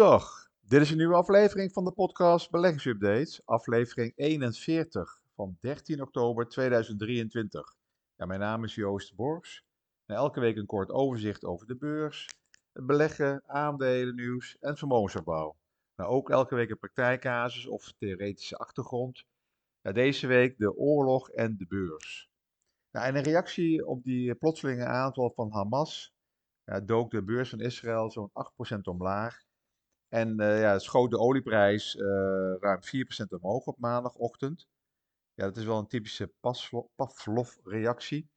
Goedendag, dit is een nieuwe aflevering van de podcast Beleggingsupdates, aflevering 41 van 13 oktober 2023. Ja, mijn naam is Joost Borgs en elke week een kort overzicht over de beurs, het beleggen, aandelennieuws en vermogensopbouw. Maar ook elke week een praktijkcasus of theoretische achtergrond. Ja, deze week de oorlog en de beurs. Nou, en een reactie op die plotselinge aanval van Hamas ja, dook de beurs van Israël zo'n 8% omlaag. En uh, ja, schoot de olieprijs uh, ruim 4% omhoog op maandagochtend. Ja, dat is wel een typische Pavlov-reactie.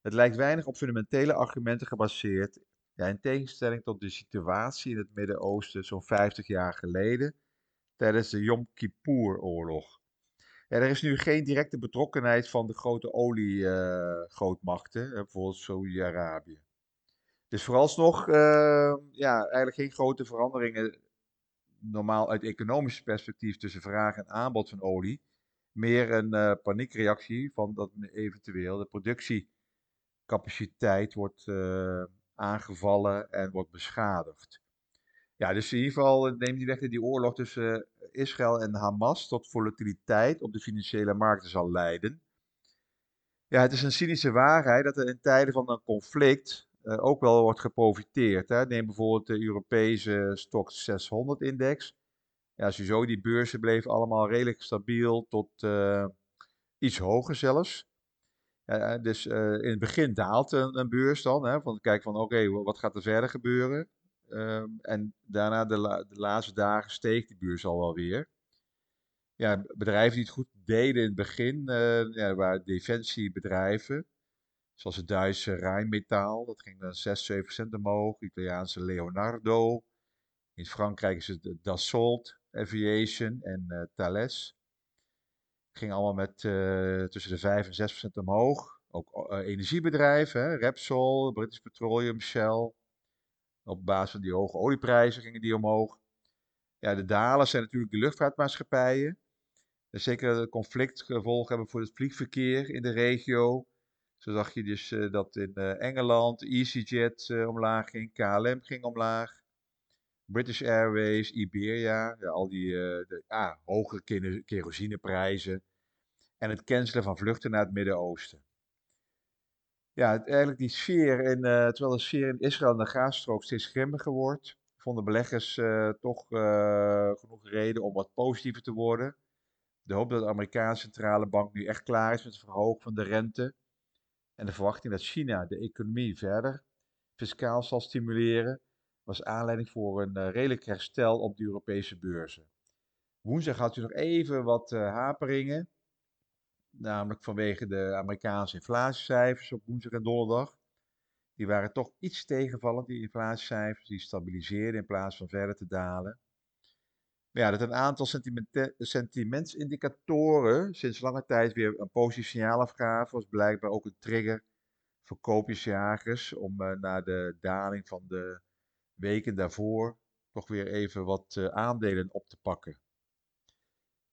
Het lijkt weinig op fundamentele argumenten gebaseerd. Ja, in tegenstelling tot de situatie in het Midden-Oosten zo'n 50 jaar geleden, tijdens de Yom Kippur-oorlog. Er is nu geen directe betrokkenheid van de grote oliegrootmachten, uh, bijvoorbeeld Saudi-Arabië. Dus vooralsnog, uh, ja, eigenlijk geen grote veranderingen normaal uit economisch perspectief tussen vraag en aanbod van olie. Meer een uh, paniekreactie van dat eventueel de productiecapaciteit wordt uh, aangevallen en wordt beschadigd. Ja, dus in ieder geval neemt die weg dat die oorlog tussen Israël en Hamas tot volatiliteit op de financiële markten zal leiden. Ja, het is een cynische waarheid dat er in tijden van een conflict ook wel wordt geprofiteerd. Hè. Neem bijvoorbeeld de Europese Stock 600-index. Ja, sowieso, die beurzen bleven allemaal redelijk stabiel tot uh, iets hoger zelfs. Uh, dus in het begin daalt een, beurs dan, hè, van kijk van oké, wat gaat er verder gebeuren? Ehm, en daarna de, de, laatste dagen steeg die beurs al wel weer. Ja, bedrijven die het goed deden in het begin, ja, waren defensiebedrijven, Zoals het Duitse Rijnmetaal, dat ging dan 6, 7 cent omhoog. Italiaanse Leonardo. In Frankrijk is het Dassault Aviation en uh, Thales. Ging allemaal met uh, tussen de 5 en 6 procent omhoog. Ook energiebedrijven, hè? Repsol, British Petroleum, Shell. Op basis van die hoge olieprijzen gingen die omhoog. Ja, de dalers zijn natuurlijk de luchtvaartmaatschappijen. Zeker het conflictgevolg hebben voor het vliegverkeer in de regio. Zo zag je dus uh, dat in uh, Engeland EasyJet uh, omlaag ging, KLM ging omlaag, British Airways, Iberia, al die de, ah, hoge kerosineprijzen en het cancelen van vluchten naar het Midden-Oosten. Ja, eigenlijk die sfeer, in, terwijl de sfeer in Israël en de Gazastrook steeds grimmiger wordt, vonden beleggers toch genoeg reden om wat positiever te worden. De hoop dat de Amerikaanse centrale bank nu echt klaar is met het verhogen van de rente en de verwachting dat China de economie verder fiscaal zal stimuleren, was aanleiding voor een uh, redelijk herstel op de Europese beurzen. Woensdag had u nog even wat uh, haperingen, namelijk vanwege de Amerikaanse inflatiecijfers op woensdag en donderdag. Die waren toch iets tegenvallend, die inflatiecijfers, die stabiliseerden in plaats van verder te dalen. Ja, dat een aantal sentimentsindicatoren sinds lange tijd weer een positief signaal afgaven, was blijkbaar ook een trigger voor koopjesjagers om uh, na de daling van de weken daarvoor toch weer even wat uh, aandelen op te pakken.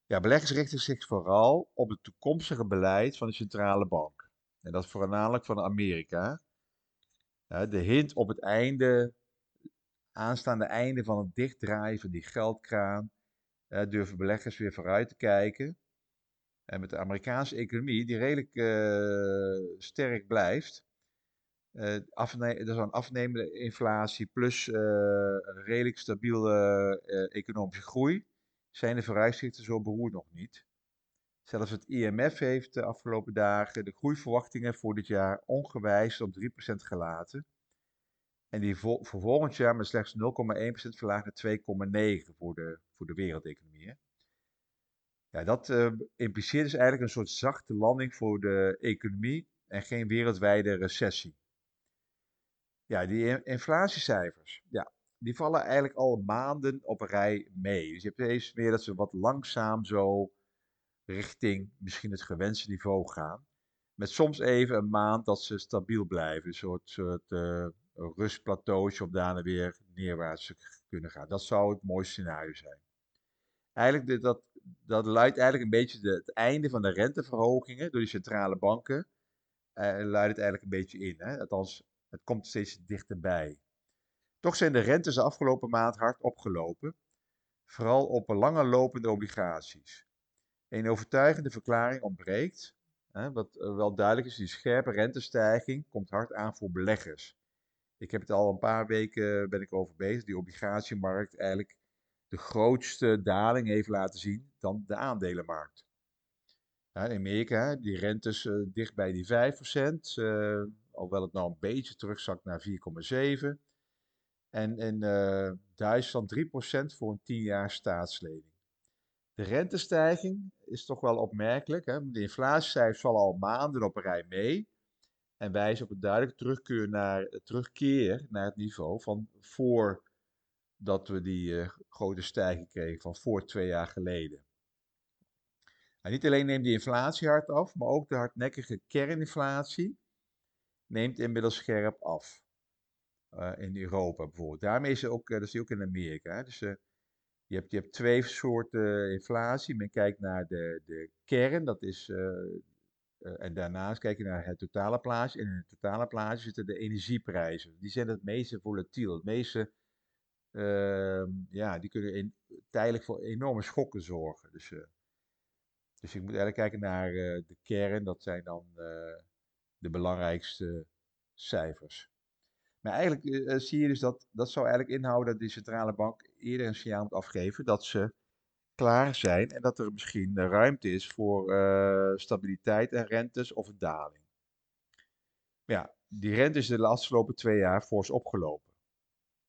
Ja, beleggers richten zich vooral op het toekomstige beleid van de centrale bank. En dat voornamelijk van Amerika. De hint op het einde aanstaande einde van het dichtdraaien van die geldkraan uh, durven beleggers weer vooruit te kijken. En met de Amerikaanse economie, die redelijk uh, sterk blijft, uh, er is een afnemende inflatie plus een redelijk stabiele economische groei, zijn de vooruitzichten zo beroerd nog niet. Zelfs het IMF heeft de afgelopen dagen de groeiverwachtingen voor dit jaar ongewijzigd op 3% gelaten. En die voor volgend jaar met slechts 0,1% verlaagd naar 2,9% voor de, voor de wereldeconomie. Ja, dat uh, impliceert dus eigenlijk een soort zachte landing voor de economie en geen wereldwijde recessie. Ja, die inflatiecijfers, ja, die vallen eigenlijk al maanden op een rij mee. Dus je hebt steeds meer dat ze wat langzaam zo richting misschien het gewenste niveau gaan. Met soms even een maand dat ze stabiel blijven. Een soort, soort uh, rustplateautje om daarna weer neerwaarts kunnen gaan. Dat zou het mooiste scenario zijn. Eigenlijk, dat, dat luidt eigenlijk een beetje de, het einde van de renteverhogingen door die centrale banken. Uh, luidt het eigenlijk een beetje in. Hè? Het komt steeds dichterbij. Toch zijn de rentes de afgelopen maand hard opgelopen, vooral op lange lopende obligaties. Een overtuigende verklaring ontbreekt, hè, wat eh, wel duidelijk is, die scherpe rentestijging komt hard aan voor beleggers. Ik heb het al een paar weken ben ik over bezig, die obligatiemarkt eigenlijk de grootste daling heeft laten zien dan de aandelenmarkt. In Amerika, die rentes uh, dicht bij die 5%, uh, alhoewel het nou een beetje terugzakt naar 4,7%. En in Duitsland 3% voor een 10 jaar staatslening. De rentestijging is toch wel opmerkelijk. Hè? De inflatiecijfers vallen al maanden op een rij mee. En wijzen op een duidelijke terugkeer naar, terugkeer naar het niveau van voordat we die uh, grote stijging kregen, van voor twee jaar geleden. En niet alleen neemt die inflatie hard af, maar ook de hardnekkige kerninflatie neemt inmiddels scherp af. Uh, in Europa bijvoorbeeld. Daarmee is ook, dat zie je ook in Amerika. Dus je, hebt, je hebt twee soorten inflatie. Men kijkt naar de, de kern, dat is, en daarnaast kijk je naar het totale plaatje. En in het totale plaatje zitten de energieprijzen. Die zijn het meeste volatiel, het meeste, ehm, ja, die kunnen in, tijdelijk voor enorme schokken zorgen. Dus, dus ik moet eigenlijk kijken naar de kern, dat zijn dan de belangrijkste cijfers. Maar eigenlijk uh, zie je dus dat dat zou eigenlijk inhouden dat de centrale bank eerder een signaal moet afgeven dat ze klaar zijn en dat er misschien ruimte is voor uh, stabiliteit en rentes of een daling. Ja, die rente is de afgelopen twee jaar fors opgelopen.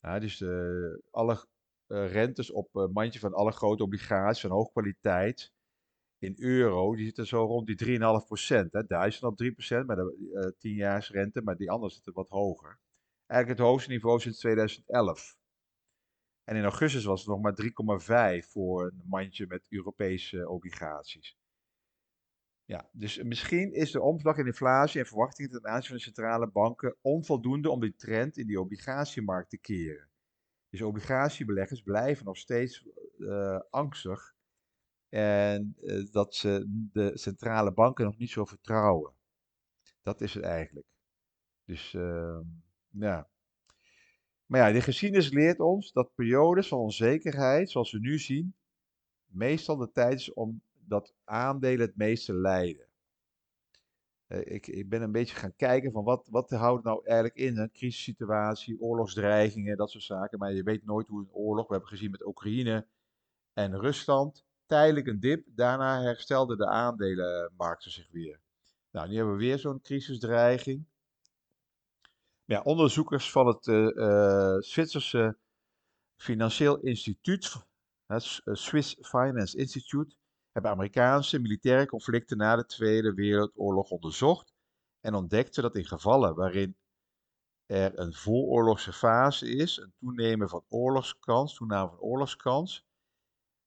Ja, dus uh, alle rentes op een mandje van alle grote obligaties van hoge kwaliteit in euro, die zitten zo rond die 3,5 procent. Duitsland op 3 procent, maar de 10 jaar rente, maar die anderen zitten wat hoger eigenlijk het hoogste niveau sinds 2011. En in augustus was het nog maar 3,5 voor een mandje met Europese obligaties. Ja, dus misschien is de omslag in inflatie en verwachtingen ten aanzien van de centrale banken onvoldoende om die trend in die obligatiemarkt te keren. Dus obligatiebeleggers blijven nog steeds uh, angstig en uh, dat ze de centrale banken nog niet zo vertrouwen. Dat is het eigenlijk. Dus uh, ja. Maar ja, de geschiedenis leert ons dat periodes van onzekerheid, zoals we nu zien, meestal de tijd is om dat aandelen het meeste lijden. Uh, ik, ik, ben een beetje gaan kijken van wat, wat houdt nou eigenlijk in een crisissituatie, oorlogsdreigingen, dat soort zaken. Maar je weet nooit hoe een oorlog, we hebben gezien met Oekraïne en Rusland, tijdelijk een dip, daarna herstelden de aandelenmarkten zich weer. Nou, nu hebben we weer zo'n crisisdreiging. Ja, onderzoekers van het uh, Zwitserse Financieel Instituut, het eh, Swiss Finance Institute, hebben Amerikaanse militaire conflicten na de Tweede Wereldoorlog onderzocht en ontdekten dat in gevallen waarin er een vooroorlogse fase is, een toenemen van oorlogskans, toename van oorlogskans,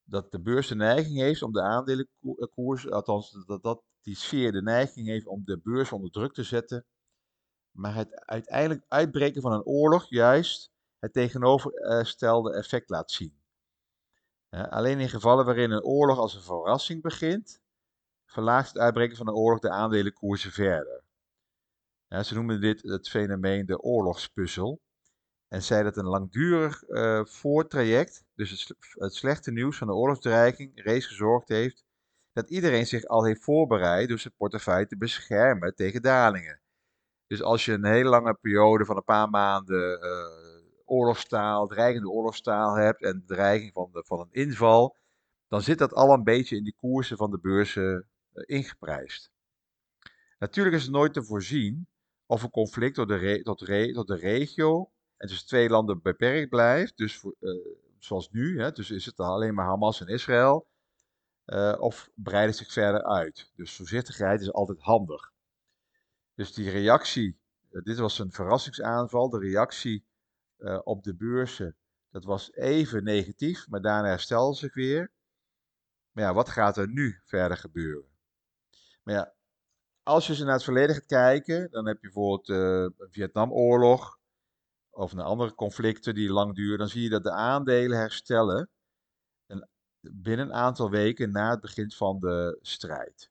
dat de beurs de neiging heeft om de aandelenkoers, althans dat, dat die sfeer de neiging heeft om de beurs onder druk te zetten maar het uiteindelijk uitbreken van een oorlog juist het tegenovergestelde effect laat zien. alleen in gevallen waarin een oorlog als een verrassing begint, verlaagt het uitbreken van een oorlog de aandelenkoersen verder. ze noemen dit het fenomeen de oorlogspuzzel. En zei dat een langdurig uh, voortraject, dus het, het, slechte nieuws van de oorlogsdreiging, reeds gezorgd heeft dat iedereen zich al heeft voorbereid door zijn portefeuille te beschermen tegen dalingen. Dus als je een hele lange periode van een paar maanden uh, oorlogstaal, dreigende oorlogstaal hebt en dreiging van, de, van een inval, dan zit dat al een beetje in die koersen van de beurzen uh, ingeprijsd. Natuurlijk is het nooit te voorzien of een conflict tot de, tot, re tot de regio en tussen twee landen beperkt blijft, dus uh, zoals nu, hè, dus is het alleen maar Hamas en Israël, of breidt het zich verder uit. Dus voorzichtigheid is altijd handig. Dus die reactie, uh, dit was een verrassingsaanval, de reactie uh, op de beurzen, dat was even negatief, maar daarna herstelde zich weer. Maar ja, wat gaat er nu verder gebeuren? Maar ja, als je ze naar het verleden gaat kijken, dan heb je bijvoorbeeld uh, een Vietnamoorlog of een andere conflicten die lang duren, dan zie je dat de aandelen herstellen binnen een aantal weken na het begin van de strijd.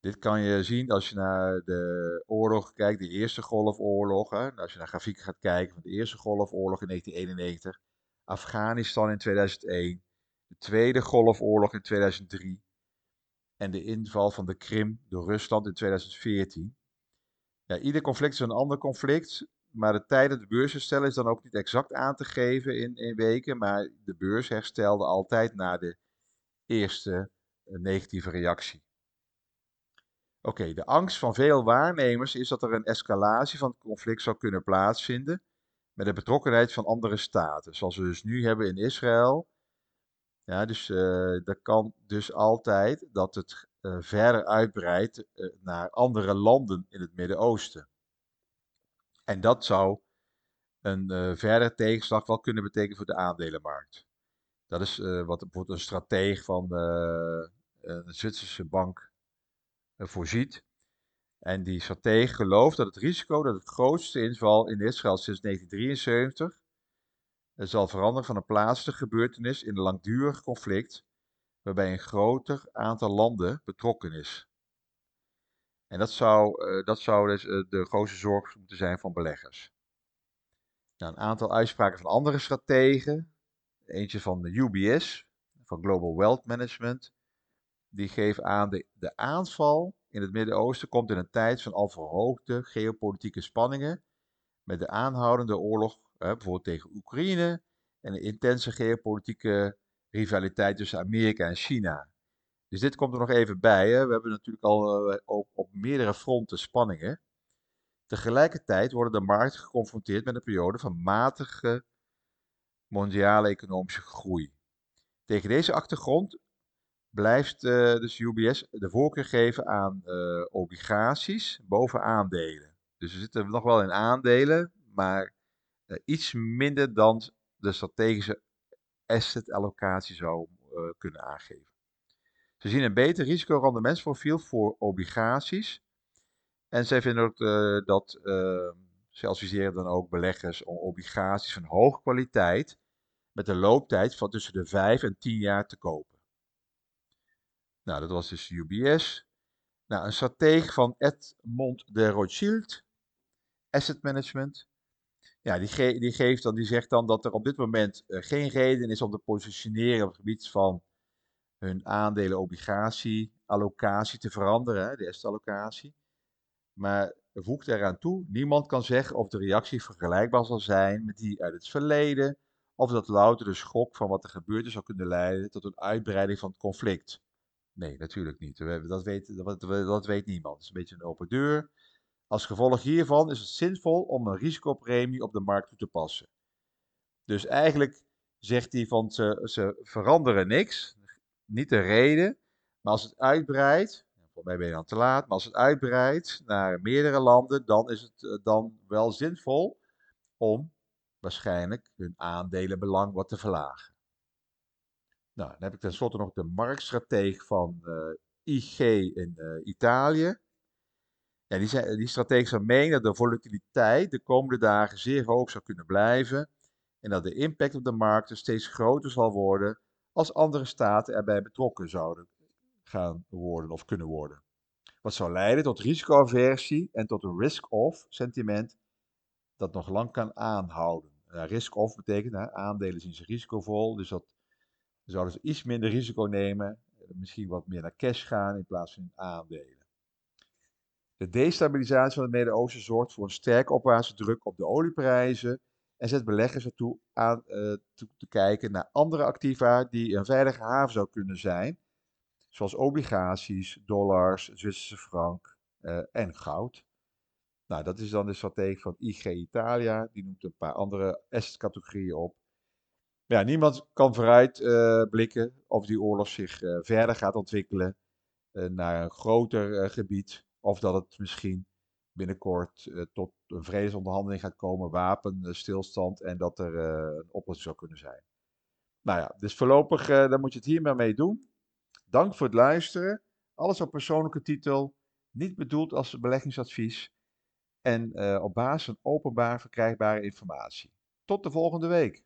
Dit kan je zien als je naar de oorlog kijkt, de Eerste Golfoorlog. Als je naar grafieken gaat kijken van de Eerste Golfoorlog in 1991, Afghanistan in 2001, de Tweede Golfoorlog in 2003 en de inval van de Krim door Rusland in 2014. Ja, ieder conflict is een ander conflict, maar de tijd dat de beurs herstellen is dan ook niet exact aan te geven in, in weken, maar de beurs herstelde altijd na de eerste eh, negatieve reactie. Oké, de angst van veel waarnemers is dat er een escalatie van het conflict zou kunnen plaatsvinden met de betrokkenheid van andere staten, zoals we dus nu hebben in Israël. Ja, dus uh, dat kan dus altijd dat het uh, verder uitbreidt uh, naar andere landen in het Midden-Oosten. En dat zou een verder tegenslag wel kunnen betekenen voor de aandelenmarkt. Dat is wat bijvoorbeeld een strateeg van een Zwitserse bank voorziet. En die stratege gelooft dat het risico dat het grootste inval in Israël sinds 1973 zal veranderen van een plaatselijke gebeurtenis in een langdurig conflict waarbij een groter aantal landen betrokken is. En dat zou, uh, dat zou dus de grootste zorg moeten zijn van beleggers. Nou, een aantal uitspraken van andere strategen, eentje van de UBS, van Global Wealth Management, die geeft aan de, de aanval in het Midden-Oosten komt in een tijd van al verhoogde geopolitieke spanningen met de aanhoudende oorlog, bijvoorbeeld tegen Oekraïne, en een intense geopolitieke rivaliteit tussen Amerika en China. Dus dit komt er nog even bij. Hè. We hebben natuurlijk al uh, op, op meerdere fronten spanningen. Tegelijkertijd worden de markten geconfronteerd met een periode van matige mondiale economische groei. Tegen deze achtergrond blijft uh, dus UBS de voorkeur geven aan uh, obligaties boven aandelen. Dus we zitten nog wel in aandelen, maar uh, iets minder dan de strategische asset allocatie zou kunnen aangeven. Ze zien een beter risicorendementsprofiel voor obligaties. En zij vinden ook dat, ze adviseren dan ook beleggers om obligaties van hoge kwaliteit met een looptijd van tussen de 5 en 10 jaar te kopen. Nou, dat was dus UBS. Nou, een strateeg van Edmond de Rothschild, Asset Management. Ja, die, die, geeft dan, die zegt dan dat er op dit moment uh, geen reden is om te positioneren op het gebied van hun aandelen-obligatie-allocatie te veranderen, hè, de asset-allocatie. Maar voegt eraan toe, niemand kan zeggen of de reactie vergelijkbaar zal zijn met die uit het verleden, of dat louter de schok van wat er gebeurd is zou kunnen leiden tot een uitbreiding van het conflict. Nee, natuurlijk niet. Dat weet, dat, dat weet niemand. Het is een beetje een open deur. Als gevolg hiervan is het zinvol om een risicopremie op de markt toe te passen. Dus eigenlijk zegt hij van ze, ze veranderen niks, niet de reden, maar als het uitbreidt, voor mij ben je dan te laat, maar als het uitbreidt naar meerdere landen, dan is het eh, dan wel zinvol om waarschijnlijk hun aandelenbelang wat te verlagen. Nou, dan heb ik tenslotte nog de marktstrateeg van eh, IG in uh, Italië. Ja, die, zijn, die strategen dat de volatiliteit de komende dagen zeer hoog zou kunnen blijven en dat de impact op de markten steeds groter zal worden als andere staten erbij betrokken zouden gaan worden of kunnen worden. Wat zou leiden tot risicoaversie en tot een risk-off sentiment dat nog lang kan aanhouden. Uh, risk-off betekent, hè, aandelen zien ze risicovol, dus dat zouden ze iets minder risico nemen, eh, misschien wat meer naar cash gaan in plaats van aandelen. De destabilisatie van het Midden-Oosten zorgt voor een sterke opwaartse druk op de olieprijzen en zet beleggers ertoe aan uh, te, kijken naar andere activa die een veilige haven zou kunnen zijn, zoals obligaties, dollars, Zwitserse frank uh, en goud. Nou, dat is dan de strategie van IG Italia. Die noemt een paar andere asset-categorieën op ja, niemand kan vooruit uh, blikken of die oorlog zich uh, verder gaat ontwikkelen uh, naar een groter gebied. Of dat het misschien binnenkort tot een vredesonderhandeling gaat komen, wapenstilstand en dat er een oplossing zou kunnen zijn. Nou ja, dus voorlopig dan moet je het hier maar mee doen. Dank voor het luisteren. Alles op persoonlijke titel, niet bedoeld als beleggingsadvies en op basis van openbaar verkrijgbare informatie. Tot de volgende week.